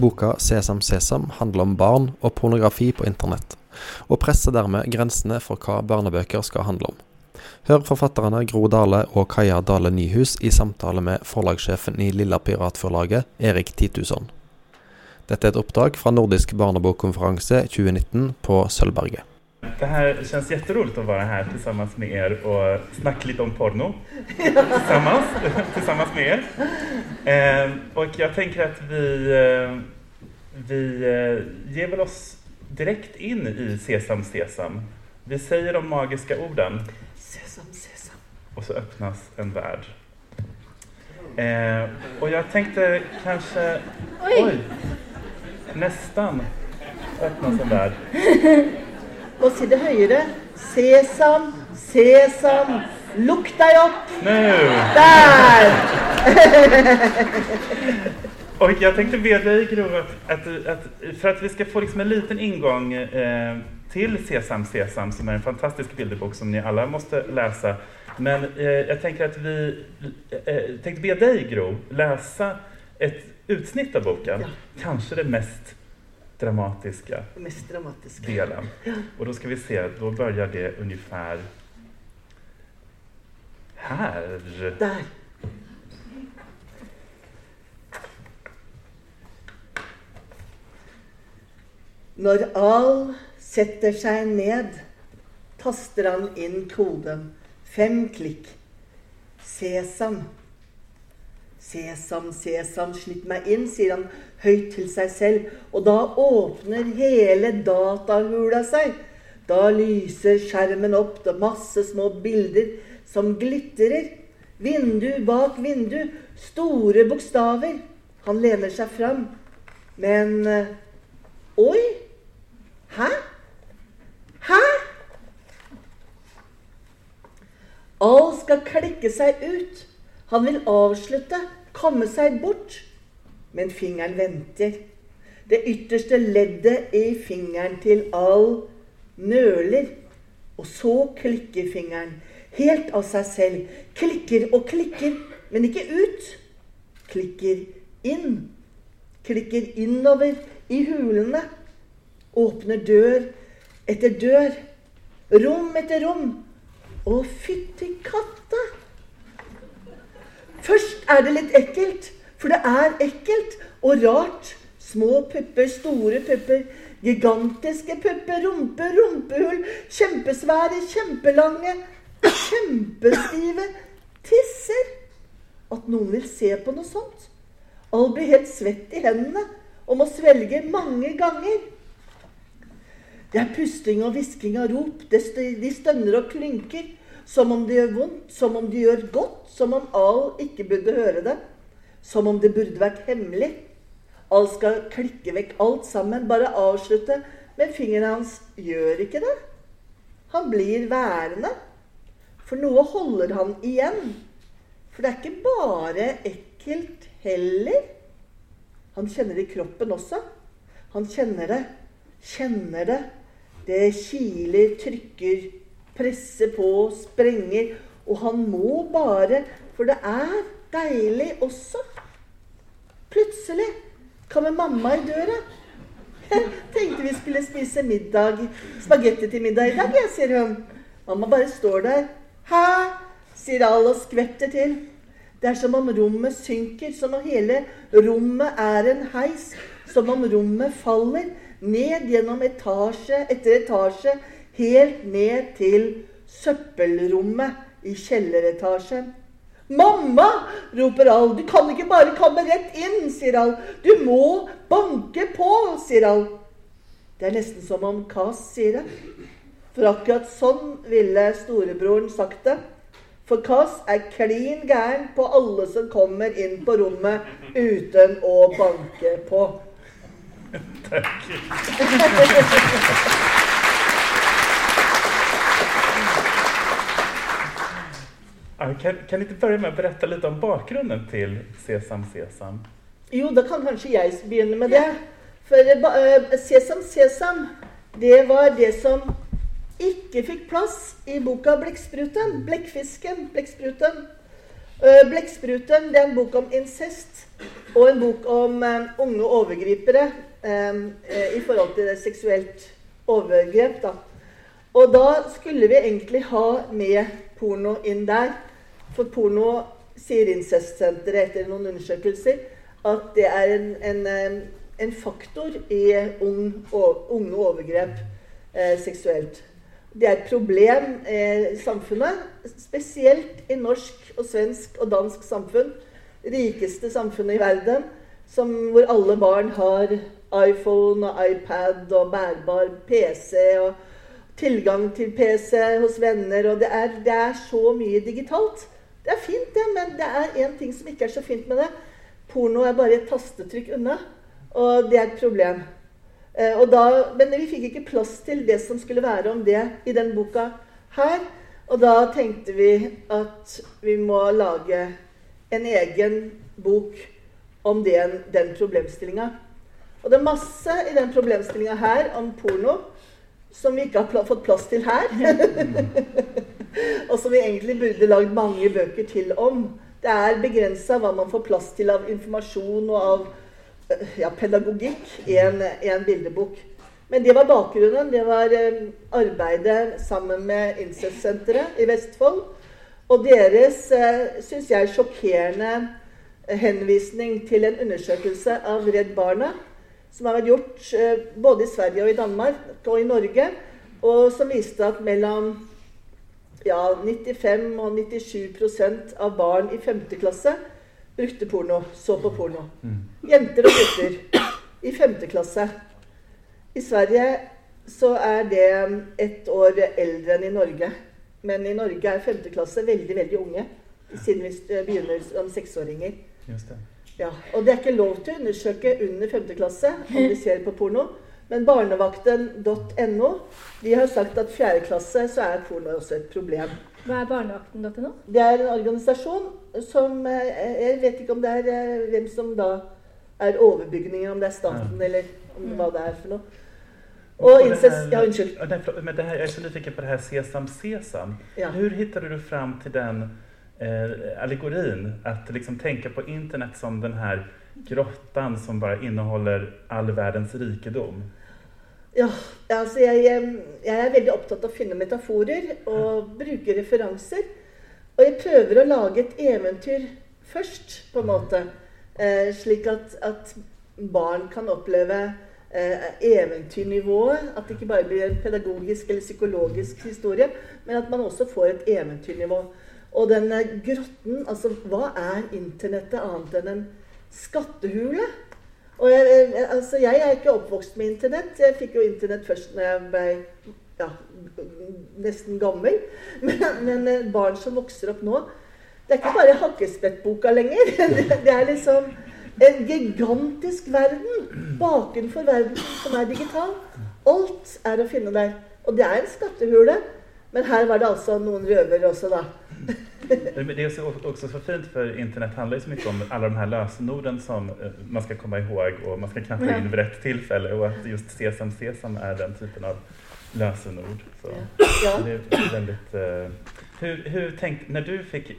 Boka 'Sesam Sesam' handler om barn og pornografi på internett, og presser dermed grensene for hva barnebøker skal handle om. Hør forfatterne Gro Dale og Kaja Dale Nyhus i samtale med forlagssjefen i Lilla Piratforlaget, Erik Titusson. Dette er et oppdrag fra Nordisk barnebokkonferanse 2019 på Sølvberget. Det här känns jätteroligt att vara här tillsammans med er och snacka lite om porno tillsammans, tillsammans med er. Eh, och jag tänker att vi, eh, vi eh, ger väl oss direkt in i Sesam Sesam. Vi säger de magiska orden Sesam, sesam. och så öppnas en värld. Eh, och jag tänkte kanske... Oj. Nästan öppnas en värld. Må si det høyere. Sesam, sesam, lukk deg opp. Der! Och jag tänkte be dig Gro att, att, att för att vi ska få liksom en liten ingång eh, till Sesam Sesam som är en fantastisk bilderbok som ni alla måste läsa. Men eh, jag tänker att vi eh, tänkte be dig Gro läsa ett utsnitt av boken. Ja. Kanske det mest dramatiska mest dramatiske. delen. Och då ska vi se, då börjar det ungefär här. Der. Når Al setter seg ned, taster han inn koden. Fem klikk. Sesam. Sesam, sesam, slipp meg inn, sier han høyt til seg selv. Og da åpner hele datahula seg. Da lyser skjermen opp, det er masse små bilder som glitrer. Vindu bak vindu, store bokstaver. Han lener seg fram. Men eh, Oi! Hæ? Hæ? All skal klikke seg ut. Han vil avslutte, komme seg bort. Men fingeren venter. Det ytterste leddet i fingeren til all nøler. Og så klikker fingeren. Helt av seg selv. Klikker og klikker, men ikke ut. Klikker inn. Klikker innover i hulene. Åpner dør etter dør. Rom etter rom. Å, fytti katta! Først er det litt ekkelt, for det er ekkelt og rart. Små pupper, store pupper, gigantiske pupper, rumpe, rumpehull, kjempesvære, kjempelange, kjempestive tisser. At noen vil se på noe sånt. All blir helt svett i hendene og må svelge mange ganger. Det er pusting og hvisking av rop. De stønner og klynker. Som om det gjør vondt, som om det gjør godt, som om Al ikke burde høre det. Som om det burde vært hemmelig. Alt skal klikke vekk alt sammen, bare avslutte. Men fingeren hans gjør ikke det. Han blir værende. For noe holder han igjen. For det er ikke bare ekkelt heller. Han kjenner det i kroppen også. Han kjenner det, kjenner det. Det kiler, trykker, presser på, sprenger. Og han må bare, for det er deilig også. Plutselig kommer mamma i døra. Tenkte vi skulle spise middag, spagetti til middag i dag, sier hun. Mamma bare står der. Hæ? sier alle og skvetter til. Det er som om rommet synker, som om hele rommet er en heis. Som om rommet faller ned gjennom etasje etter etasje, helt ned til søppelrommet i kjelleretasjen. 'Mamma!' roper Al. 'Du kan ikke bare komme rett inn', sier Al. 'Du må banke på', sier Al. Det er nesten som om Kas sier det. For akkurat sånn ville storebroren sagt det. For Kas er klin gæren på alle som kommer inn på rommet uten å banke på. Ja, Kan, kan ikke inte börja med att berätta lite om bakgrunden till Sesam Sesam? Jo, da kan kanskje jeg begynne med det. For eh, eh, Sesam Sesam, det var det som ikke fikk plass i boka 'Blekkspruten'. 'Blekkfisken', 'Blekkspruten'. Eh, 'Blekkspruten' det er en bok om incest. og en bok om unge overgripere i forhold til det seksuelt overgrep. Da. Og da skulle vi egentlig ha med porno inn der. For porno, sier Incestsenteret etter noen undersøkelser, at det er en, en, eh, en faktor i ung, unge overgrep eh, seksuelt. Det er et problem i samfunnet, spesielt i norsk og svensk og dansk samfunn. Rikeste samfunnet i verden, som, hvor alle barn har iPhone og iPad og bærbar PC og tilgang til PC hos venner. Og det er, det er så mye digitalt. Det er fint, det, men det er én ting som ikke er så fint med det. Porno er bare et tastetrykk unna, og det er et problem. Eh, da, men vi fikk ikke plass til det som skulle være om det i den boka her. Og da tenkte vi at vi må lage en egen bok om den, den problemstillinga. Og det er masse i den problemstillinga her om porno som vi ikke har pl fått plass til her. og som vi egentlig burde lagd mange bøker til om. Det er begrensa hva man får plass til av informasjon og av ja, pedagogikk i en, en, bildebok. Men det var bakgrunnen. Det var eh, arbeidet sammen med Incest-senteret i Vestfold. Og deres, eh, syns jeg, sjokkerende henvisning til en undersøkelse av Redd Barna, som har vært gjort eh, både i Sverige og i Danmark og i Norge, og som viste at mellom ja, 95 og 97% av barn i 5. klasse brukte porno, så på porno. Mm. Jenter og gutter i 5. klasse. I Sverige så er det ett år eldre enn i Norge. Men i Norge er 5. klasse veldig, veldig unge. Siden vi begynner som seksåringer. Ja, og det er ikke lov til å undersøke under 5. klasse om de ser på porno. Men barnevakten.no de har sagt at fjerde klasse så er porno også et problem. Hva er barnevakten.no? Det er en organisasjon som eh, Jeg vet ikke om det er eh, hvem som da er overbygningen, om det er staten ja. eller om mm. hva det er for noe. Och incest, ja, unnskyld. Men det här, jag är så nyfiken på det här Sesam Sesam. Ja. Hur hittade du fram till den eh, allegorin? Att liksom tänka på internet som den här grottan som bara innehåller all världens rikedom. Ja, altså jeg, jeg, er veldig opptatt av å finne metaforer og bruke referanser. Og jeg prøver å lage et eventyr først, på en måte. Eh, slik at, at, barn kan oppleve eh, eventyrnivået. At det ikke bare blir en pedagogisk eller psykologisk historie, men at man også får et eventyrnivå. Og denne grotten Altså, hva er internettet annet enn en skattehule? Og jeg, altså, jeg er ikke oppvokst med Internett. Jeg fikk jo Internett først når jeg ble ja, nesten gammel. Men, men, eh, barn som vokser opp nå Det er ikke bare Hakkespettboka lenger. Det er liksom en gigantisk verden bakenfor verden som er digital. Alt er å finne der. Og det er en skattehule. Men her var det altså noen røvere også, da. Det är också så fint för internet handlar ju så mycket om alla de här lösenorden som eh, man ska komma ihåg och man ska knappa in vid rätt tillfälle och att just sesam sesam är den typen av lösenord. Så ja. det är väldigt, uh, hur, hur tänkte, när du fick,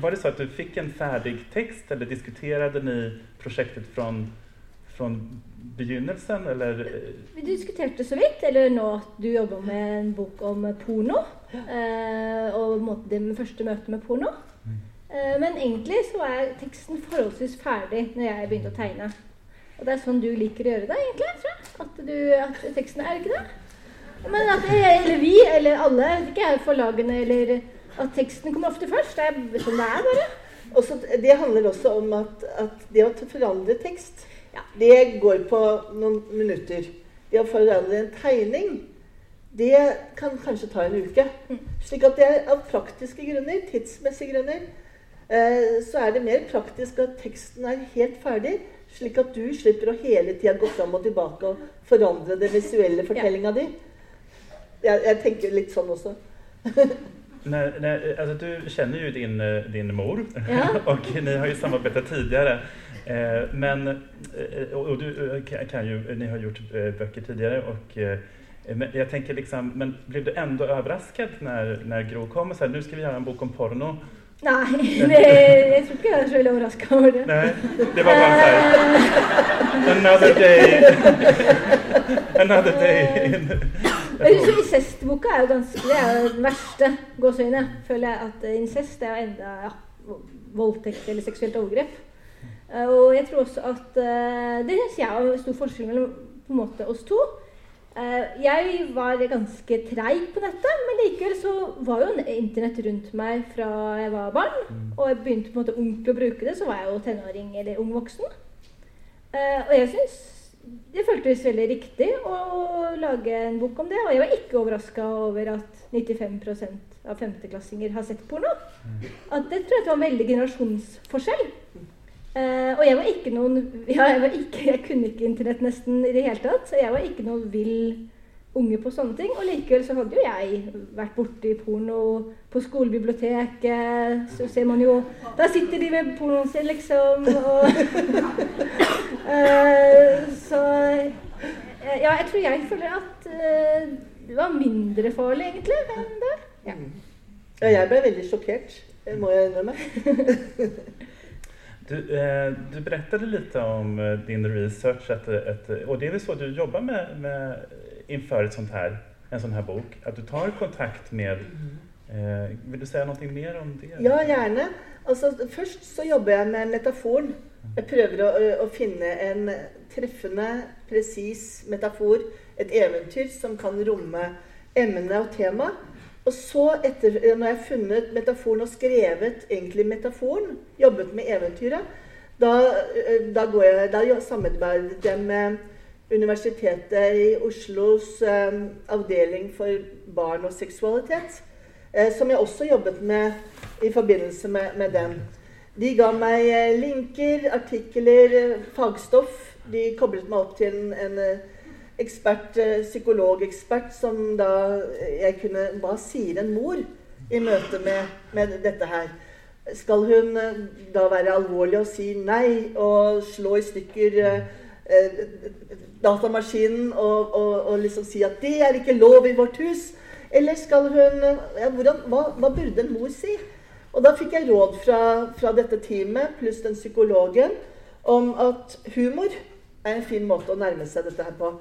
var det så att du fick en färdig text eller diskuterade ni projektet från från begynnelsen, eller? Vi diskuterte så vidt, eller nå at du jobber med en bok om porno. Eh, og det med første møte med porno. Eh, men egentlig så er teksten forholdsvis ferdig når jeg begynte å tegne. Og det er sånn du liker å gjøre det, egentlig. tror jeg. At, du, at teksten er ikke det. Men at jeg, eller vi, eller alle, ikke er forlagene, eller at teksten kommer ofte først. Det er sånn det er, bare. Også, det handler også om at, at det å forandre tekst ja, det går på noen minutter. Det å forandre en tegning, det kan kanskje ta en uke. Mm. Slik at det er av praktiske grunner, tidsmessige grunner, eh, så er det mer praktisk at teksten er helt ferdig, slik at du slipper å hele tida gå fram og tilbake og forandre den visuelle fortellinga ja. di. Jeg, jeg, tenker litt sånn også. nei, nei, altså, du kjenner jo din, eh, din mor ja. og ni har jo samarbeidet tidligere. Eh, men, og, og du kan jo ni har gjort bøker tidligere. och men jag tänker liksom, men blev du ändå överraskad när, när Gro kom och sa nu ska vi göra en bok om porno Nei, det, jeg tror ikke jeg er så veldig overraska over det. Nej, det var bara så här. Another day. Another day. Jeg synes Incestboka er jo ganske Det er jo den verste gåseøyne. Føler jeg at incest er jo enda ja, voldtekt eller seksuelt overgrep. Eh, Og jeg tror også at eh, Det syns jeg er stor forskjell mellom på en måte oss to. Eh, Jeg var ganske treig på nettet, men likevel så var jo internett rundt meg fra jeg var barn. Og jeg begynte på en måte ordentlig å bruke det, så var jeg jo tenåring eller ung voksen. Eh, og jeg syns det føltes veldig riktig å lage en bok om det. Og jeg var ikke overraska over at 95% av femteklassinger har sett porno. At det tror jeg var en veldig generasjonsforskjell. Eh, og jeg var ikke noen ja, jeg, var ikke, jeg kunne ikke internett nesten i det hele tatt. Så jeg var ikke noen vill unge på sånne ting. Og likevel så hadde jo jeg vært borti porno på skolebiblioteket. Så ser man jo Der sitter de med pornoen sin, liksom. Og uh, så eh, ja, jeg tror jeg føler at uh, det var mindre farlig, egentlig, enn det. Ja. Ja, jeg ble veldig sjokkert, må jeg innrømme. Du, eh, du berättade lite om eh, din research att, att, och det är väl så du jobbar med, med inför ett sånt här, en sån här bok, att du tar kontakt med eh, Vill du säga noe mer om det? Ja, gjerne. Altså, først så jobber jeg med metaforen. Jeg prøver å, å finne en treffende, presis metafor. Et eventyr som kan romme emne og tema. Og så, etter, når jeg har funnet metaforen og skrevet egentlig metaforen, jobbet med eventyret, da, eh, da, jeg, da samarbeidet jeg med Universitetet i Oslos eh, avdeling for barn og seksualitet. Eh, som jeg også jobbet med i forbindelse med, med den. De ga meg eh, linker, artikler, eh, fagstoff. De koblet meg opp til en, en eh, ekspert, eh, psykologekspert som da eh, jeg kunne Hva sier en mor i møte med, med dette her? Skal hun eh, da være alvorlig og si nei og slå i stykker eh, datamaskinen og, og, og liksom si at 'det er ikke lov i vårt hus'? Eller skal hun ja, hvordan, hva, hva burde en mor si? Og da fikk jeg råd fra, fra dette teamet pluss den psykologen om at humor er en fin måte å nærme seg dette her på.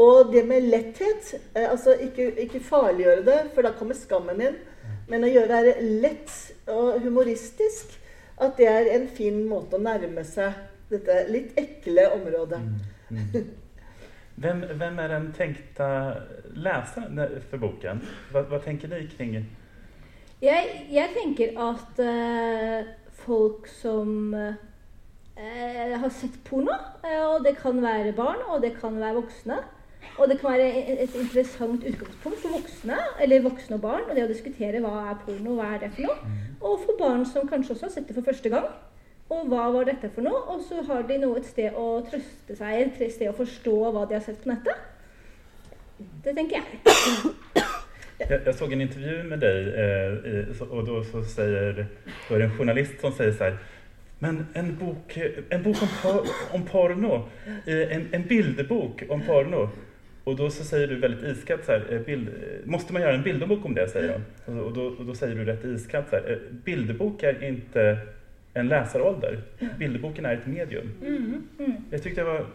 Og det med letthet eh, Altså ikke, ikke farliggjøre det, for da kommer skammen inn. Men å gjøre det lett og humoristisk, at det er en fin måte å nærme seg dette litt ekle området. Mm, mm. Hvem, hvem, er den tenkte leseren for boken? Hva, hva tenker ni kring Jeg, jeg tenker at uh, folk som uh, har sett porno, eh, og det kan være barn, og det kan være voksne, og det kan være et, interessant utgangspunkt for voksne, eller voksne og barn, og det å diskutere hva er porno, hva er det for noe, og for barn som kanskje også har sett det for første gang. Og hva var dette for noe? Og så har de noe et sted å trøste seg, et sted å forstå hva de har sett på nettet. Det tenker jeg. Jag, jag såg en intervju med dig eh, och då så säger då är det en journalist som säger så här men en bok, en bok om, por, om porno, eh, en, en bilderbok om porno. Och då så säger du väldigt iskallt så här, eh, bild, eh, måste man göra en bilderbok om det? säger hon. Och, då, och då säger du rätt iskallt så här, eh, bilderbok är inte en läsarålder. Bilderboken är ett medium. Jag tyckte det var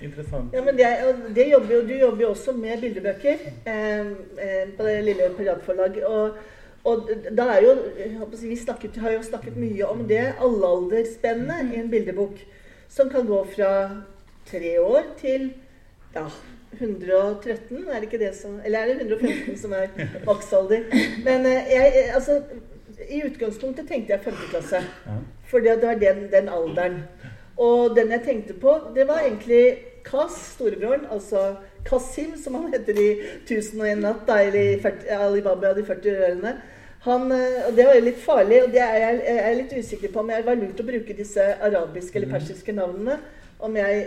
intressant. Ja, men det, det jobber jo, Du jobber jo også med bildebøker eh, eh, på det lille piratforlag. Og, og da er jo Vi snakket, har jo snakket mye om det allealdersspennet i en bildebok. Som kan gå fra tre år til ja, 113, er det ikke det som Eller er det 115 som er maksalder? Men eh, jeg, eh, altså, i utgangspunktet tenkte jeg 5. klasse. For det var den, den alderen. Og den jeg tenkte på, det var egentlig Kas, storebroren, altså Kasim, som han heter i 1001 natt, da, eller i 40, Alibaba og de 40 ørene. Han, eh, og det var jo litt farlig, og det er jeg, jeg er litt usikker på om jeg var lurt å bruke disse arabiske eller persiske navnene. Om jeg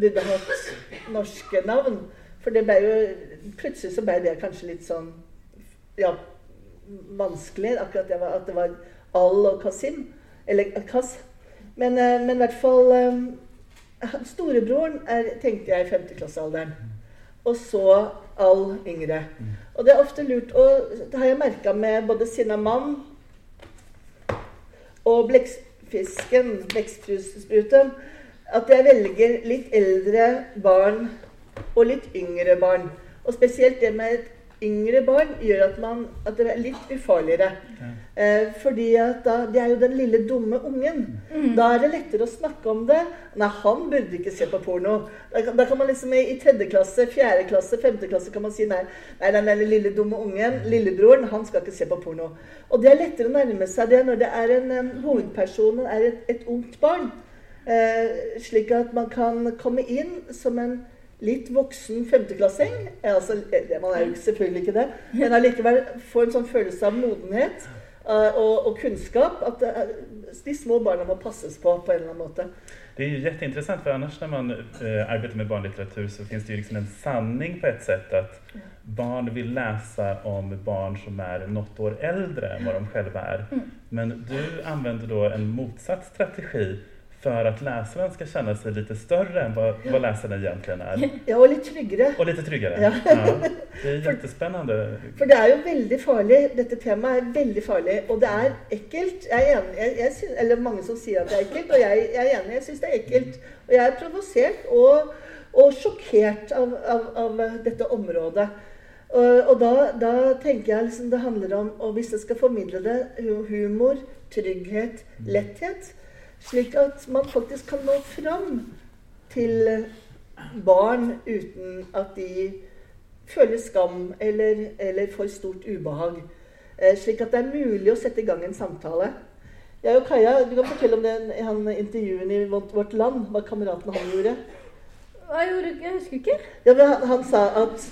burde hatt norske navn. For det ble jo Plutselig så ble det kanskje litt sånn Ja, vanskelig. Akkurat det var, at det var Al og Kasim. Eller Kas. Men, eh, men i hvert fall eh, Storebroren er, tenkte jeg i femteklassealderen. Og så Al yngre. Og det er ofte lurt Og det har jeg merka med både Sinnamann og blekkfisken, blekkspruten, at jeg velger litt eldre barn og litt yngre barn. Og spesielt det med et yngre barn gjør at, man, at det er litt ufarligere. Ja. Eh, fordi at da, det er jo den lille dumme ungen. Da er det lettere å snakke om det. Nei, han burde ikke se på porno. Da, kan- da kan man liksom i, i tredje klasse, fjerde klasse, femte klasse kan man si nei. Nei, den lille dumme ungen, lillebroren, han skal ikke se på porno. Og det er lettere å nærme seg det når det er en en hovedperson, er et, et ungt barn. Eh, slik at man kan komme inn som en litt voksen femteklassing. Eh, Altså, eh, man er jo selvfølgelig ikke det, men allikevel få en sånn følelse av modenhet eh, og, og kunnskap. At det er, de små barna må passes på på en eller annen måte. Det är ju jätteintressant för annars när man eh, arbetar med barnlitteratur så finns det ju liksom en sanning på ett sätt att barn vill läsa om barn som är något år äldre än vad de själva är. Men du använder då en motsatt strategi för att läsaren ska känna sig lite större än vad, vad läsaren egentligen är. Ja, og litt tryggere. Och lite tryggare. Ja. Det är jättespännande. For det er jo veldig farlig. Dette temaet er veldig farlig. Og det er ekkelt. Jeg er enig, jeg, jeg synes, eller mange som sier at det er ekkelt, og jeg, jeg er enig. Jeg syns det er ekkelt. Og jeg er provosert og, og sjokkert av, av, av dette området. Og, og da, da tenker jeg liksom det handler om Og hvis jeg skal formidle det humor, trygghet, letthet Slik at man faktisk kan nå fram til barn uten at de føler skam eller, eller får stort ubehag. Eh, slik at det er mulig å sette i gang en samtale. Jeg og Kaja, Du kan fortelle om den, han intervjuen i Vårt, Land, hva kameraten han gjorde. Hva gjorde? Jeg husker ikke. Ja, men han, han sa at,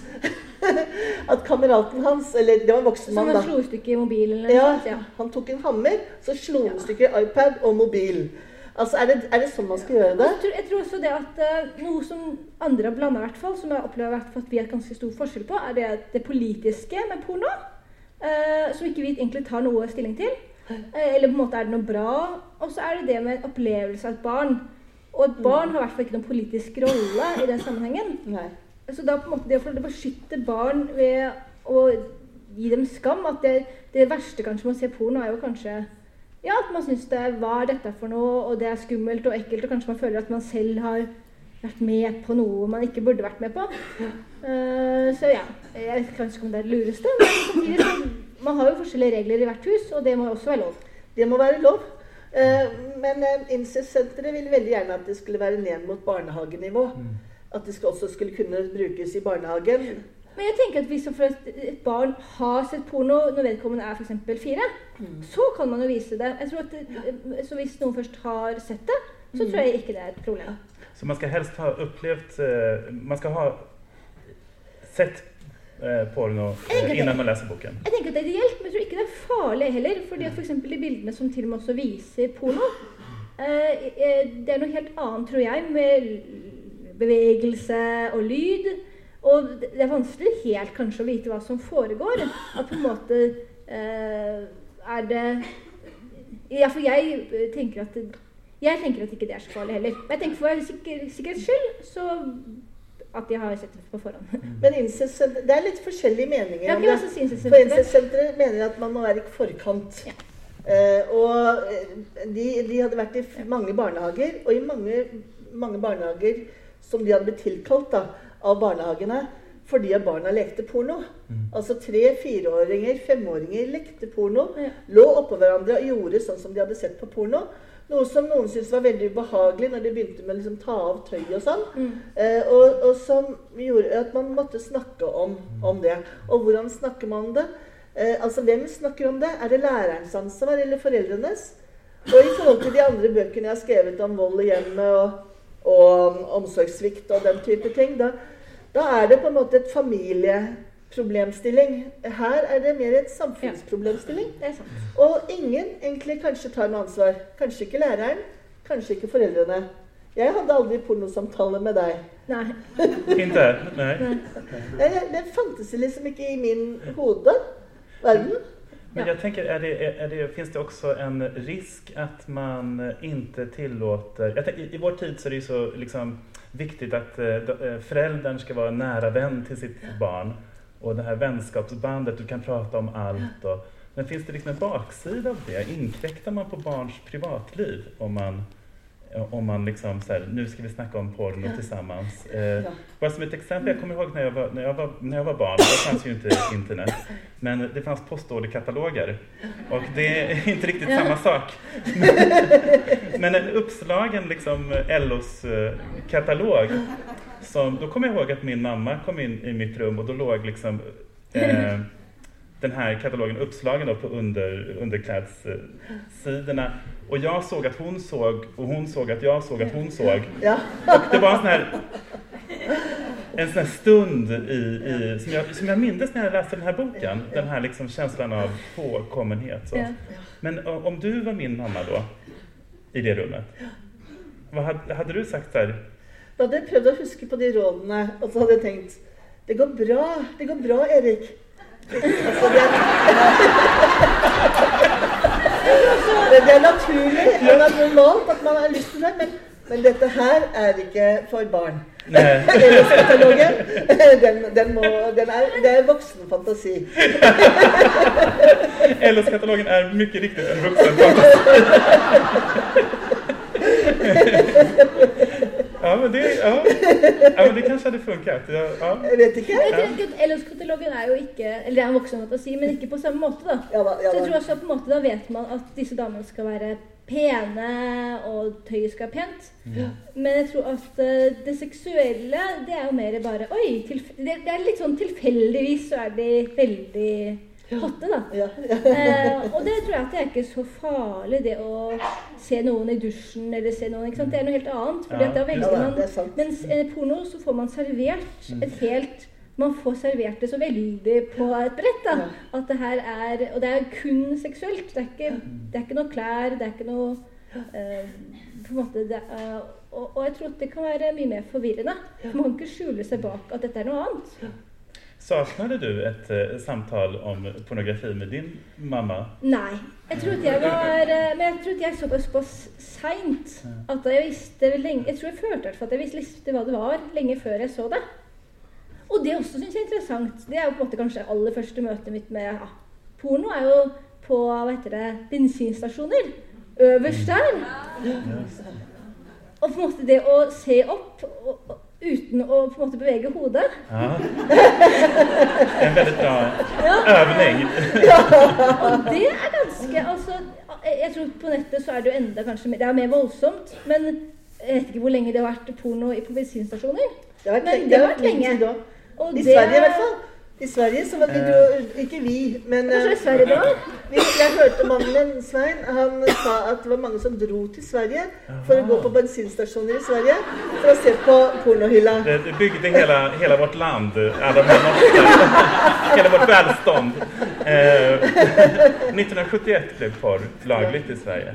at kameraten hans Eller det var en voksen Som mann, da. slo i stykker mobilen eller Ja, noe. Ja. han tok en hammer, så slo han i stykker iPad og mobil. Altså, er det, er det sånn man skal gjøre det? Jeg tror, jeg tror også det at uh, noe som andre har blanda, som jeg opplever i hvert fall at vi har ganske stor forskjell på, er det, det politiske med porno. Uh, som ikke vi egentlig tar noe stilling til. Uh, eller på en måte er det noe bra. Og så er det det med opplevelse av et barn. Og et barn har i hvert fall ikke noen politisk rolle i den sammenhengen. Nei. Så da på en måte det å beskytte barn ved å gi dem skam At det, det verste kanskje med å se porno, er jo kanskje ja, at man syns det Hva er dette for noe? Og det er skummelt og ekkelt, og kanskje man føler at man selv har vært med på noe man ikke burde vært med på. Uh, så ja. Jeg vet kanskje ikke om det er det lureste, men samtidig så man har jo forskjellige regler i hvert hus, og det må også være lov. Det må være lov. Uh, Men uh, Incest-senteret ville veldig gjerne at det skulle være ned mot barnehagenivå. At det skal også skulle kunne brukes i barnehagen. Men jeg tenker at hvis et, barn har sett porno når vedkommende er f.eks. fire, så kan man jo vise det. Jeg tror at det, Så hvis noen først har sett det, så tror jeg ikke det er et problem. Så man skal helst ha opplevd eh, man skal ha sett eh, porno eh, innan man leser boken. Jeg tenker at det er ideelt, men jeg tror ikke det er farlig heller. fordi at for eksempel de bildene som til og med også viser porno, det er noe helt annet, tror jeg, med bevegelse og lyd. Og det er vanskelig helt kanskje å vite hva som foregår. At på en måte eh, er det Ja, for jeg eh, tenker at jeg tenker at ikke det er så farlig heller. Men jeg tenker for sikker, sikkerhets skyld så at de har sett det på forhånd. Men Det er litt forskjellige meninger Ja, om det. For. Incest-senteret mener at man må være i forkant. Ja. Uh, og eh, de, de hadde vært i mange barnehager, og i mange, mange barnehager som de hadde blitt tilkalt da, av barnehagene fordi at barna lekte porno. Altså tre-, fireåringer, femåringer lekte porno. Ja. Lå oppå hverandre og gjorde sånn som de hadde sett på porno. Noe som noen syntes var veldig ubehagelig når de begynte med å liksom, ta av tøy og sånn. Eh, og, og som gjorde at man måtte snakke om, om det. Og hvordan snakker man om det? Eh, altså, Hvem snakker om det? Er det lærerens ansvar eller foreldrenes? Og i forhold til de andre bøkene jeg har skrevet om vold i hjemmet og, og omsorgssvikt og den type ting, da, da er det på en måte et familieproblemstilling. Her er det mer et samfunnsproblemstilling. Det er sant. Og ingen egentlig kanskje tar noe ansvar. Kanskje ikke læreren, kanskje ikke foreldrene. Jeg hadde aldri pornosamtale med deg. Nei. Inte? Nej. Det, det fantes liksom ikke i min hode. Men Ja. jag tänker, är det, är det, finns det också en risk att man inte tillåter... Jag tänker, I vår tid så är det ju så liksom, viktigt att eh, eh, föräldern ska vara nära vän till sitt barn. Och det här vänskapsbandet, du kan prata om allt. Och, Men finns det liksom en baksida av det? Inkräktar man på barns privatliv om man, om man liksom så här, nu ska vi snacka om porno tillsammans. Eh, Ja. Bara som ett exempel, jag kommer ihåg när jag var, när jag var, när jag var barn, då fanns ju inte internet, men det fanns postorderkataloger. Och det är inte riktigt Ja. samma sak. Men en uppslagen liksom LOs eh, katalog, som, då kommer jag ihåg att min mamma kom in i mitt rum och då låg liksom eh, den här katalogen uppslagen då på under, underklädssidorna. Och jag såg att hon såg och hon såg att jag såg att hon såg. Ja. Och det var en sån här, en sån här stund i, i, som, jag, som jag mindes när jag läste den här boken. Den här liksom känslan av påkommenhet. Så. Men om du var min mamma då, i det rummet, vad hade, hade du sagt där? Da hadde jeg prøvd å huske på de rådene, og så hadde jeg tenkt Det går bra, det går bra, Erik. Altså, det, er, det, det er naturlig og normalt at man har lyst til det, men, men dette her er ikke for barn. Nej. Ellers-katalogen, den, den, må, den er, det er voksenfantasi. LS-katalogen er mye riktigere en voksenfantasi. fantasi. Ja, men det, ja. ja, men det kanskje hadde funket. Ja. Jeg vet ikke. Jeg tenker at Ellos-katalogen er jo ikke Eller det er en voksen si, men ikke på samme måte, da. Ja, da, ja, Så jeg da. tror også på en måte da vet man at disse damene skal være pene, og tøyet skal være pent. Men jeg tror at eh, det seksuelle, det er jo mer bare Oi! Det, det er litt sånn tilfeldigvis så er de veldig hotte, da. Ja, ja. Eh, og det tror jeg at det er ikke så farlig, det å se noen i dusjen eller se noen ikke sant? Det er noe helt annet. For Ja, da ja velger da, man det er sant. Mens eh, porno så får man servert et helt Man får servert det så veldig på et brett. da, at det her er, Og det er kun seksuelt. Det er ikke, det er ikke noe klær, det er ikke noe eh, på en måte det er, og, og jeg tror at det kan være mye mer forvirrende. For Man kan ikke skjule seg bak at dette er noe annet. Saknade du et uh, samtal om pornografi med din mamma? Nei. Jeg trodde jeg var eh, Men jeg trodde jeg så på såpass seint at jeg visste lenge Jeg tror jeg følte at jeg visste- hva det var lenge før jeg så det. Og det også syns jeg er interessant. Det er jo på en måte kanskje aller første møtet mitt med ja, porno. er jo på hva heter det, bensinstasjoner. Øverst der. Og på en måte det å se opp og, uten å på en måte bevege hodet. Ja. En veldig bra övning. Og det er ganske altså, jeg, tror på nettet så er det jo enda kanskje mer, Det er mer voldsomt. Men jeg vet ikke hvor lenge det har vært porno i- på bensinstasjoner. Det har vært Men det har vært lenge I Sverige i hvert fall. I Sverige så var vi dro, ikke vi, men Kanskje eh, i Sverige da? vi, Jeg hørte mannen min, Svein, han sa at det var mange som dro til Sverige for å gå på bensinstasjoner i Sverige for å se på pornohylla. Det, det hele, hele hela vårt land, hele vårt velstand. Eh, 1971 ble porr lagligt i Sverige.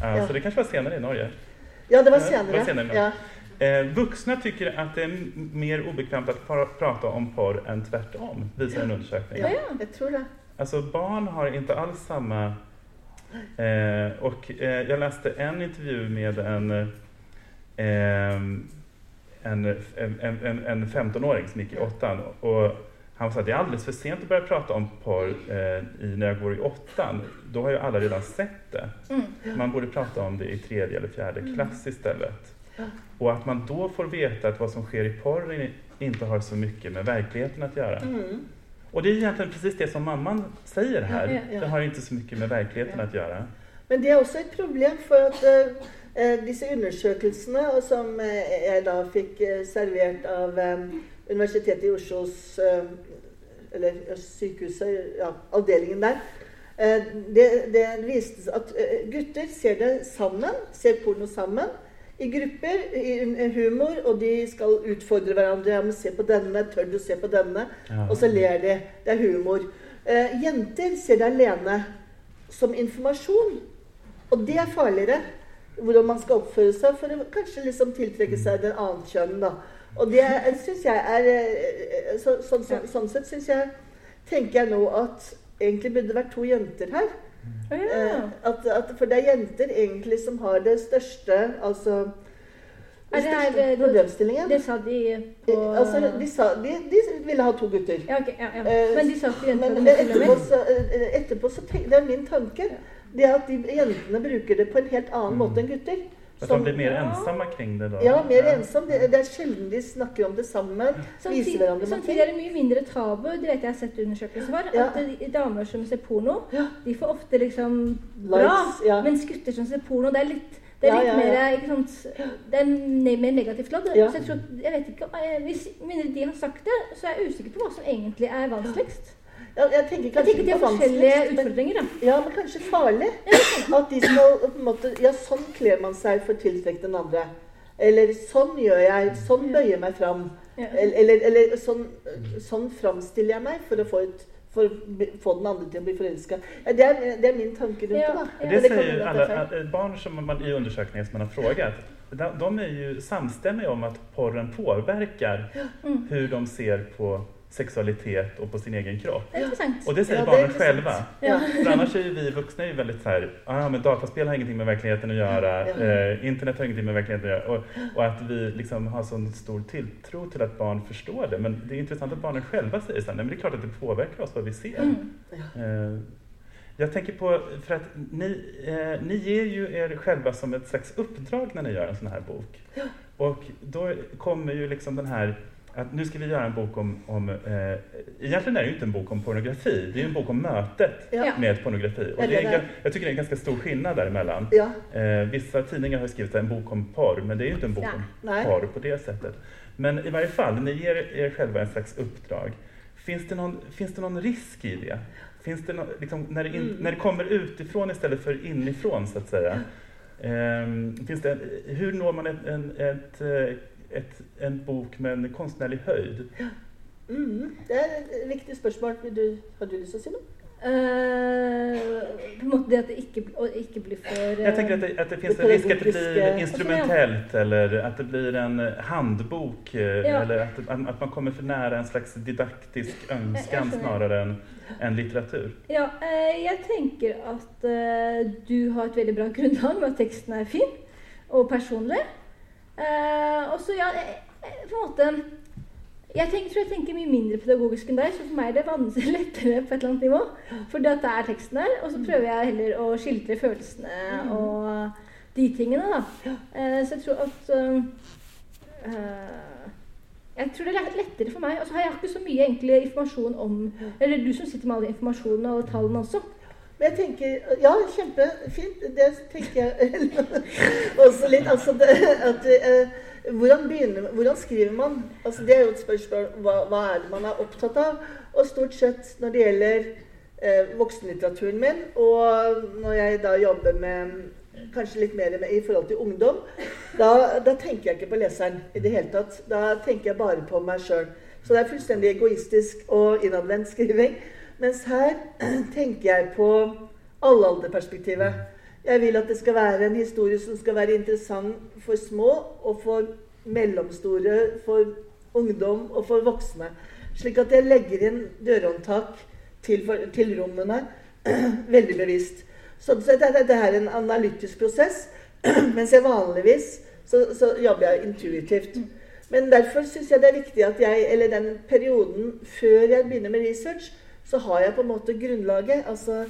Så det kanskje var senere i Norge. Ja, det var Ja, det var senere. senere. Ja. Eh, vuxna tycker att det är mer obekvämt att pra- prata om porr än tvärtom, visar en undersökning. ja, jeg tror det. Alltså barn har inte alls samma... Eh, och eh, jag läste en intervju med en, eh, en, en, en, en, en 15-åring som gick i åttan. Och han sa att det är alldeles för sent att börja prata om porr eh, i, när jag går i åttan. Då har ju alla redan sett det. Man borde prata om det i tredje eller fjärde klass istället. Och att man då får veta att vad som sker i porren inte har så mycket med verkligheten att göra. Mm. Och det är egentligen precis det som mamman säger här. Ja, ja. Det har inte så mycket med verkligheten att göra. Men det er også et problem, for at eh, eh, disse undersøkelsene, som eh, jeg da fikk eh, servert av eh, Universitetet i Oslos eh, Eller sykehuset, ja, avdelingen der, eh, det, det viste at eh, gutter ser det sammen, ser porno sammen. I grupper, i humor, og de skal utfordre hverandre. Ja, men 'Se på denne. Tør du se på denne?' Ja. Og så ler de. Det er humor. Eh, jenter ser det alene som informasjon. Og det er farligere. Hvordan man skal oppføre seg for å kanskje liksom tiltrekke seg den annet kjønn. da. Og det syns jeg er så, så, sånn, sånn, sånn sett syns jeg Tenker jeg nå at egentlig burde det vært to jenter her. Å Eh, ja. at, at, for det er jenter egentlig som har det største Altså Er det her det, problemstillingen. det sa de på Altså, de, sa, de, de ville ha to gutter. Ja, okay, Ja, ja. Eh, Men de sa at jentene men etterpå, så, eh, etterpå så tenk, Det er min tanke. Det er at de jentene bruker det på en helt annen Mm. måte enn gutter. Att man de blir mer ensomme kring det da? ja, mer ensom. Det, det er sjelden de snakker om det sammen. Samtidig, Viser hverandre samtidig er det mye mindre tabu, det vet jeg har sett undersøkelser for, Ja. at de damer som ser porno, Ja. de får ofte liksom bra, Likes, ja. mens gutter som ser porno, det er litt det er litt ja, ja. mer ikke sant, det er ne mer negativt ladd. Ja. Så jeg tror, jeg vet ikke, eh, Hvis mindre de har sagt det, så er jeg usikker på hva som egentlig er vanskeligst. Ja, jeg tenker Jeg kanskje tenker de har forskjellige utfordringer, da. ja, men kanskje farlig. At de skal på en måte Ja, sånn kler man seg for å tiltrekke den andre. Eller sånn gjør jeg. Sånn bøyer jeg meg fram. Eller, eller, eller sånn, sånn framstiller jeg meg for å få, et, for å få den andre til å bli forelska. Ja, det, det er min tanke rundt Ja, det. da. ja. Det kan säger at er alla barn som man, i undersökningar som man har frågat. De, de är ju samstämmiga om att porren påverkar Mm. hur de ser på sexualitet och på sin egen kropp. Er. Och det säger Ja, det är barnen själva. Ja. För annars är ju vi vuxna ju väldigt så här, ah, men dataspel har ingenting med verkligheten att göra, Ja. eh, internet har ingenting med verkligheten att göra. Och, och att vi liksom har sån stor tilltro till att barn förstår det. Men det är intressant att barnen själva säger så här, nej men det är klart att det påverkar oss vad vi ser. Mm. Eh, Jag tänker på, för att ni, eh, ni ger ju er själva som ett slags uppdrag när ni gör en sån här bok. Och då kommer ju liksom den här, att nu ska vi göra en bok om, om eh, egentligen är det ju inte en bok om pornografi, det är ju en bok om mötet Ja. med pornografi. Och det är, en jag tycker det är en ganska stor skillnad däremellan. Ja. Eh, vissa tidningar har skrivit en bok om porr, men det är ju inte en bok Ja. om Nej. porr på det sättet. Men i varje fall, ni ger er själva en slags uppdrag. Finns det någon, finns det någon risk i det? Finns det någon, liksom, när, det in, Mm. när det kommer utifrån istället för inifrån, så att säga. Eh, finns det, hur når man ett, en, ett, eh, ett, en bok med en konstnärlig höjd? Mm, det er et viktig spørsmål. Du, har du lyst til å si noe? Uh, på en måte det at det ikke, ikke blir for uh, Jeg tenker at det, at det finnes en risk at det blir instrumentelt, eller at det blir en handbok eh, Ja. eller at, att att man kommer for nære en slags didaktisk ønskan snarere enn än, än litteratur. Ja, uh, jeg tenker at eh, du har et veldig bra grunnlag med at teksten er fin og personlig. Eh, og så, ja, jeg, jeg, på en måte jeg tenker, tror jeg tenker mye mindre pedagogisk enn deg, så for meg er det vanskelig lettere på et eller annet nivå. For dette det er teksten der, og så prøver jeg heller å skildre følelsene og de tingene, da. Uh, så jeg tror at eh, Jeg tror det er lettere for meg. Og så har jeg ikke så mye egentlig informasjon om Eller du som sitter med all informasjonen og tallene også. Men jeg tenker Ja, kjempefint. Det tenker jeg også litt. Altså det, at eh, hvordan, begynner, hvordan skriver man? Altså Det er jo et spørsmål hva, hva er det man er opptatt av? Og stort sett når det gjelder eh, voksenlitteraturen min, og når jeg da jobber med kanskje litt mer med, i forhold til ungdom, da, da tenker jeg ikke på leseren i det hele tatt. Da tenker jeg bare på meg sjøl. Så det er fullstendig egoistisk og innadvendt skriving. Mens her tenker jeg på allealderperspektivet. Jeg vil at det skal være en historie som skal være interessant for små og for mellomstore, for ungdom og for voksne. Slik at jeg legger inn dørhåndtak til, til rommene veldig bevisst. Sånn sett er dette her en analytisk prosess, mens jeg vanligvis så, så jobber jeg intuitivt. Men derfor syns jeg det er viktig at jeg, eller den perioden før jeg begynner med research, så har jeg på en måte grunnlaget. Altså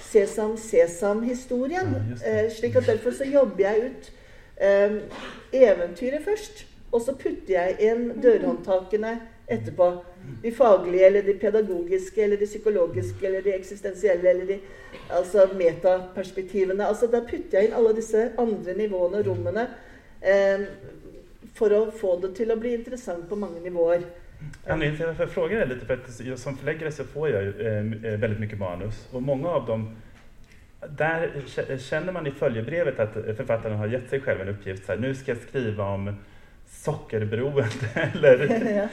Sesam Sesam-historien. Eh, slik at derfor så jobber jeg ut eh, eventyret først. Og så putter jeg inn dørhåndtakene etterpå. De faglige, eller de pedagogiske, eller de psykologiske, eller de eksistensielle, eller de altså metaperspektivene. Altså Da putter jeg inn alle disse andre nivåene og rommene eh, for å få det til å bli interessant på mange nivåer. Anledningen till att jag frågar är lite för att som förläggare så får jag eh, väldigt mycket manus och många av dem där känner man i följebrevet att författaren har gett sig själv en uppgift. Så här, nu ska jag skriva om sockerberoende eller ja.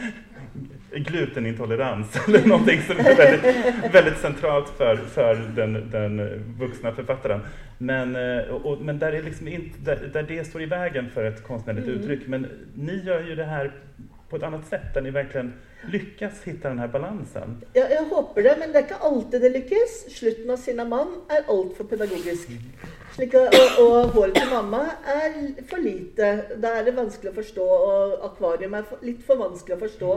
glutenintolerans eller någonting som är väldigt, väldigt centralt för, för den, den vuxna författaren. Men, eh, och- men där, är liksom inte, där, där det står i vägen för ett konstnärligt Mm. uttryck. Men ni gör ju det här på ett annet sett där ni verkligen lyckas hitta den här balansen. Ja, jeg håper det, men det er ikke alltid det lykkes. Slutten av Sinnamann er altfor pedagogisk. Slik, og, og håret til mamma er for lite. Da er det vanskelig å forstå, og akvarium er for, litt for vanskelig å forstå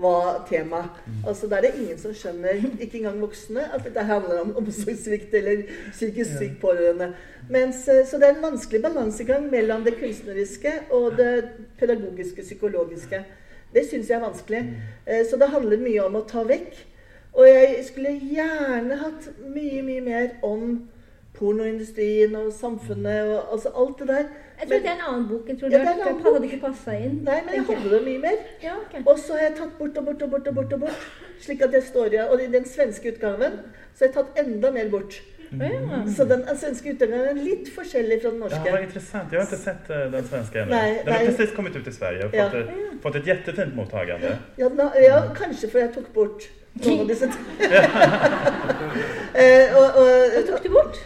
hva temaet Altså, Da er det ingen som skjønner, ikke engang voksne, at dette handler om omsorgssvikt eller psykisk syk pårørende. Mens, eh, så det er en vanskelig balansegang mellom det kunstneriske og det pedagogiske, psykologiske. Det syns jeg er vanskelig. Eh, Så det handler mye om å ta vekk. Og jeg skulle gjerne hatt mye, mye mer om pornoindustrien og samfunnet og altså alt det der. Jeg tror det er en annen bok. Jeg tror Ja, det, er hadde ikke passa inn. Nei, men jeg hadde det mye mer. Ja, okay. Og så har jeg tatt bort og bort og bort og bort. Og bort, slik at jeg står igjen. Og i den svenske utgaven så har jeg tatt enda mer bort. Ja. Så den svenske utgaven er litt forskjellig fra den norske. Ja, vad intressant. Jag har inte sett eh, den svenska ännu. Den har precis kommit ut i Sverige og Ja. fått, et, fått ett jättefint mottagande. Ja, na, ja, kanskje for jeg tok bort noen av disse eh, og, Hva og, tok du bort?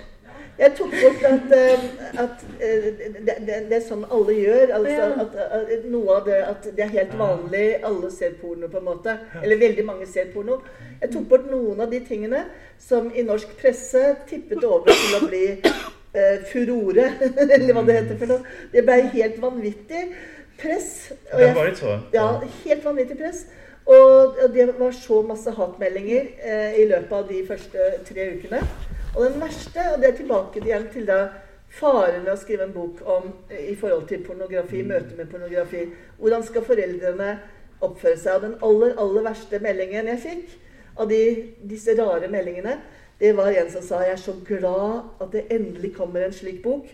Jeg tok bort at, eh, at eh, det, det, det er sånn alle gjør. Altså, Ja. at, at noe av det at det er helt vanlig. Alle ser porno, på en måte. Eller veldig mange ser porno. Jeg tok bort noen av de tingene som i norsk presse tippet over til å bli eh, furore, eller hva det heter for noe. Det ble helt vanvittig press. og jeg- ja, helt vanvittig press. Og det var så masse hatmeldinger eh, i løpet av de første tre ukene. Og den verste, og det er tilbake igjen til da faren ved å skrive en bok om i forhold til pornografi, møte med pornografi. Hvordan skal foreldrene oppføre seg? Og den aller, aller verste meldingen jeg fikk av de, disse rare meldingene, det var en som sa jeg er så glad at det endelig kommer en slik bok.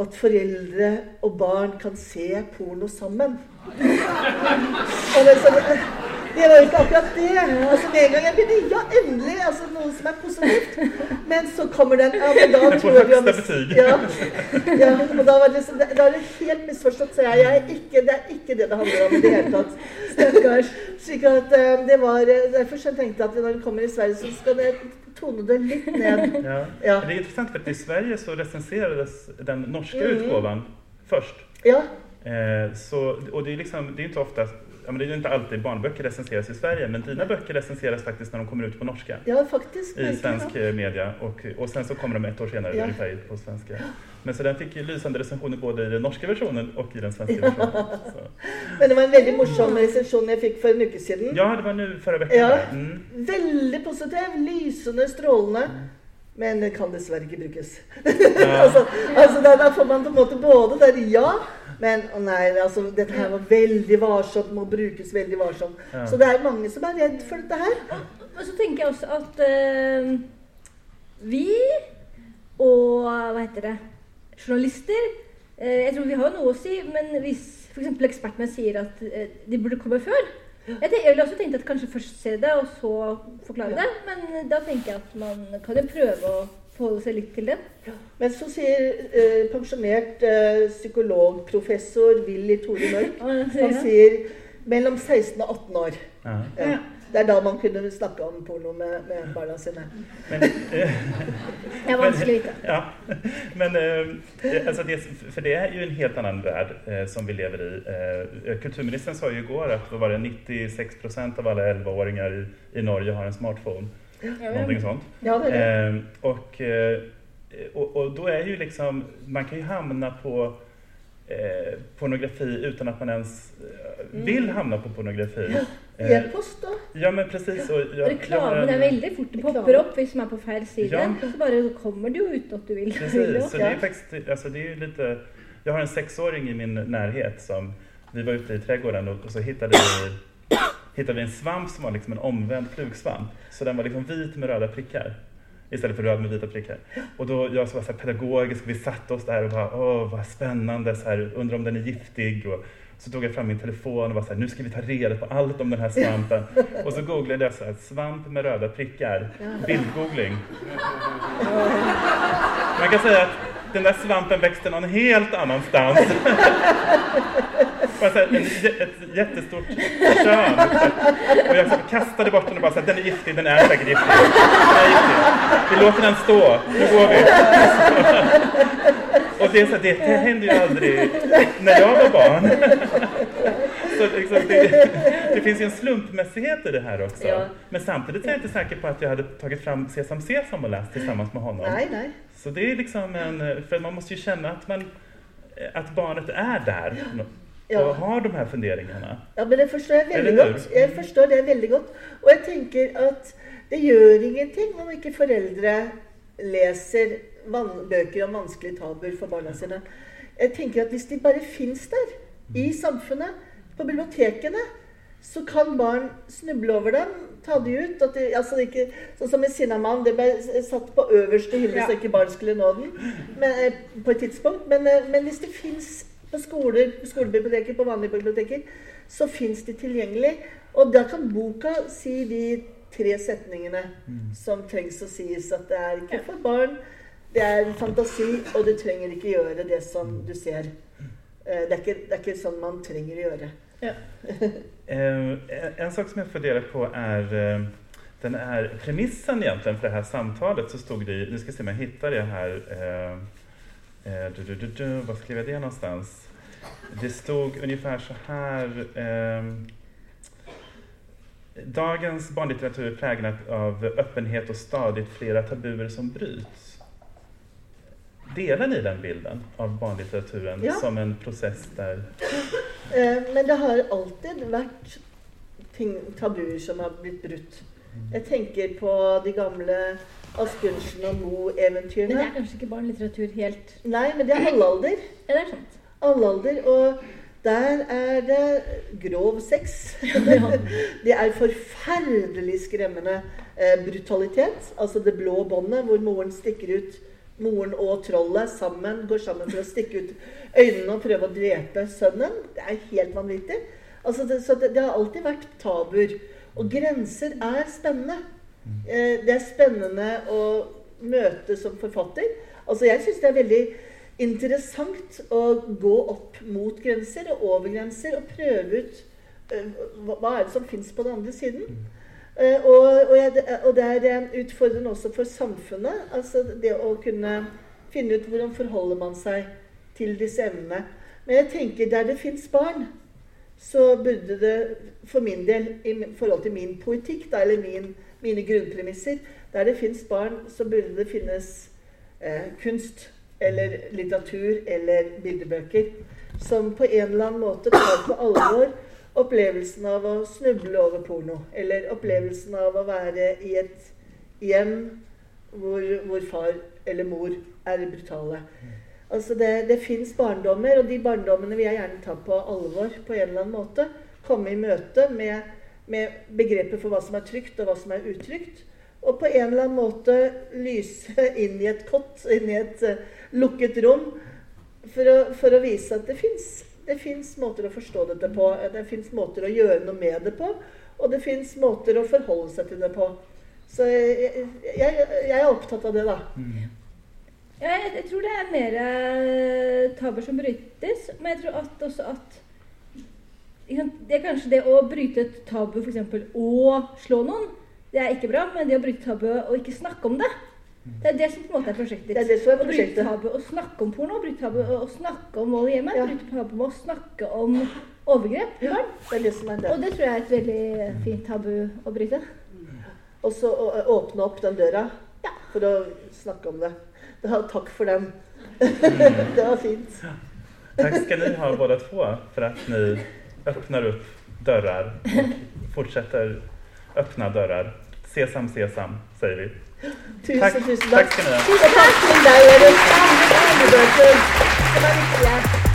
At foreldre og barn kan se porno sammen. Og det, så det, det var jo ikke akkurat det. Altså Med en gang jeg begynner Ja, endelig! altså Noe som er positivt. Men så kommer den ja, men da tror jeg vi har. Ja, ja, og da var det, liksom- da er det helt misforstått, så jeg. jeg ikke, det er ikke det det handler om i det hele tatt. Stakkars. Slik at um, det var eh, Derfor så tenkte jeg at når det kommer i Sverige, så skal det tone det litt ned. Ja. Ja. Det er interessant, for i Sverige så recenserades den norske Mm. først. först. Ja. Eh, så, och det är, liksom, det är inte ofta, ja, men det är ju inte alltid barnböcker recenseras i Sverige, men dina böcker recenseras faktiskt när de kommer ut på norska. ja, faktisk. I svensk nok. eh, media och, och sen så kommer de ett år senare Ja. ungefär på svenska. Men så den fick ju lysande recensioner både i den norska versionen och i den svenska versionen. Så. Men det var en veldig morsom recension jeg fikk for en uke siden. Ja, det var nu förra veckan. Ja. Mm. Veldig positiv, lysende, strålende. Men det kan dessverre ikke brukes. Ja. altså, altså da, da får man på en måte både det ja, men å nei, altså, dette her var veldig varsomt, må brukes veldig varsomt. Ja. Så det er mange som er redd for dette her. Og så tenker jeg også at eh, vi og hva heter det journalister eh, Jeg tror vi har noe å si, men hvis f.eks. ekspertene sier at eh, de burde komme før jeg, jeg ville også tenkt at kanskje først se det, og så forklare det. Men da tenker jeg at man kan jo prøve å forholde seg litt til det. Men så sier eh, pensjonert eh, psykologprofessor Willy Tore Mørk han sier mellom 16 og 18 år. Ja. Ja. Det er da man kunne snakke om porno med, med barna sine. Men, eh, Det er vanskelig å vite. Ja, men eh, alltså det, For det er jo en helt annen verden eh, som vi lever i. Eh, kulturministern sa jo i går at var det, 96 procent av alle 11-åringer i, i Norge har en smartphone. Någonting sånt. Ja, det er det. Eh, och, och, och då är ju liksom, man kan ju hamna på eh, pornografi utan att man ens eh, vill hamna på pornografi. Eh, E-post, da? ja men precis. Och jag, jag Reklamen en- er veldig fort. Det popper opp hvis man er på feil side. Ja. Så bare kommer det jo uten at du vil. vil Precis, så det är Ja. faktiskt, alltså det är ju lite, jag har en sexåring i min närhet som, vi var ute i trädgården och, och så hittade vi, hittade vi en svamp som var liksom en omvänd flugsvamp. Så den var liksom vit med röda prickar. Istället för röd med vita prickar. Och då, jag som var så här pedagogisk, vi satte oss där och bara, åh vad spännande, så här, undrar om den är giftig. Och, så tog jag fram min telefon och var så här, nu ska vi ta reda på allt om den här svampen. Och så googlade jag så här, svamp med röda prickar, bildgoogling. Man kan säga att den där svampen växte någon helt annanstans. Bara så här, en, ett jättestort kön. Och jag så här kastade bort den och bara så här, den är giftig, den är säkert giftig. Den är giftig. Vi låter den stå, nu går vi. Och det, är så här, det, det hände ju aldrig när jag var barn. så liksom, det, det finns ju en slumpmässighet i det här också. Ja. Men samtidigt är jag inte säker på att jag hade tagit fram Sesam Sesam och läst tillsammans med honom. Nei, nei. Så det är liksom en, för man måste ju känna att, man, att barnet är där och Ja. har de her funderingene. Ja, men det forstår jeg veldig godt. Jeg forstår det veldig godt. Og jeg tenker at det gjør ingenting om ikke foreldre leser bøker om vanskelige tabuer for barna sine. Jeg tenker at hvis de bare fins der, i samfunnet, på bibliotekene, så kan barn snuble over dem, ta de ut. At de, altså ikke, sånn som med Sinnamann, det ble satt på øverste hylle Ja. så ikke barn skulle nå den men, eh, på et tidspunkt. Men, eh, men hvis det fins på skoler, på skolebiblioteker, på vanlige biblioteker, så fins de tilgjengelig. Og da kan boka si de tre setningene som trengs å sies. At det er ikke for barn, det er fantasi, og du trenger ikke gjøre det som du ser. Eh, Det er ikke, det er ikke sånn man trenger å gjøre. Ja. Eh, en- sak som jeg funderer på är eh, den här premissen egentligen för det här samtalet så stod det i, nu ska jeg se om jag hittar det här, eh, eh, du, du, du, du, var skrev jag det någonstans? Det stod ungefär så här, eh, dagens barnlitteratur är präglad av öppenhet och stadigt flera tabuer som bryts. Delar ni den bilden av barnlitteraturen Ja. som en process där Eh, Men det har alltid vært ting, tabuer som har blitt brutt. Jeg tenker på de gamle Asbjørnsen og Men det er kanskje ikke barnelitteratur helt Nei, men det er halvalder. Ja, det er sant. Allalder. Og der er det grov sex. det er forferdelig skremmende eh, brutalitet. Altså det blå båndet hvor moren stikker ut Moren og trollet sammen går sammen for å stikke ut øynene og prøve å drepe sønnen. Det er helt vanvittig. Altså det, så det, det har alltid vært tabuer. Og grenser er spennende. Eh, det er spennende å møte som forfatter. Altså jeg syns det er veldig interessant å gå opp mot grenser og over grenser og prøve ut eh, hva, er det som fins på den andre siden. Eh, og, og, jeg, og det er utfordrende også for samfunnet. Altså det å kunne finne ut hvordan forholder man seg til disse emnene. Men jeg tenker der det fins barn, så burde det for min del, i forhold til min poetikk, da, eller min, mine grunnpremisser Der det fins barn, så burde det finnes eh, kunst eller litteratur eller bildebøker som på en eller annen måte tar på alvor opplevelsen av å snuble over porno. Eller opplevelsen av å være i et hjem hvor, hvor far eller mor er brutale. Altså det, det fins barndommer, og de barndommene vil jeg gjerne ta på alvor på en eller annen måte. Komme i møte med, med begrepet for hva som er trygt, og hva som er utrygt. Og på en eller annen måte lyse inn i et kott, inn i et eh, lukket rom, for å, for å vise at det fins måter å forstå dette på. Det fins måter å gjøre noe med det på. Og det fins måter å forholde seg til det på. Så jeg, jeg, jeg er opptatt av det, da. Ja, jeg, jeg tror det er mer tabber som brytes, men jeg tror at også at Det er kanskje det å bryte et tabu, f.eks. å slå noen, det er ikke bra. Men det å bryte tabuet og ikke snakke om det, det er det som på en måte er prosjektet ditt. Det er det som er Å bryte tabu og snakke om porno, bryte tabu og snakke om vold i hjemmet, Ja. bryte tabu med å snakke om overgrep barn. Det er det som er det. Og det tror jeg er et veldig fint tabu å bryte. Og så åpne opp den døra Ja. for å snakke om det. Da, takk for den. det var fint. Tack ska ni ha båda två för att ni öppnar upp dörrar och fortsätter öppna dörrar. Sesam, sesam, säger vi. Tusen, Tack, tusen tack takk. ska ni ha. Det var til det var Andre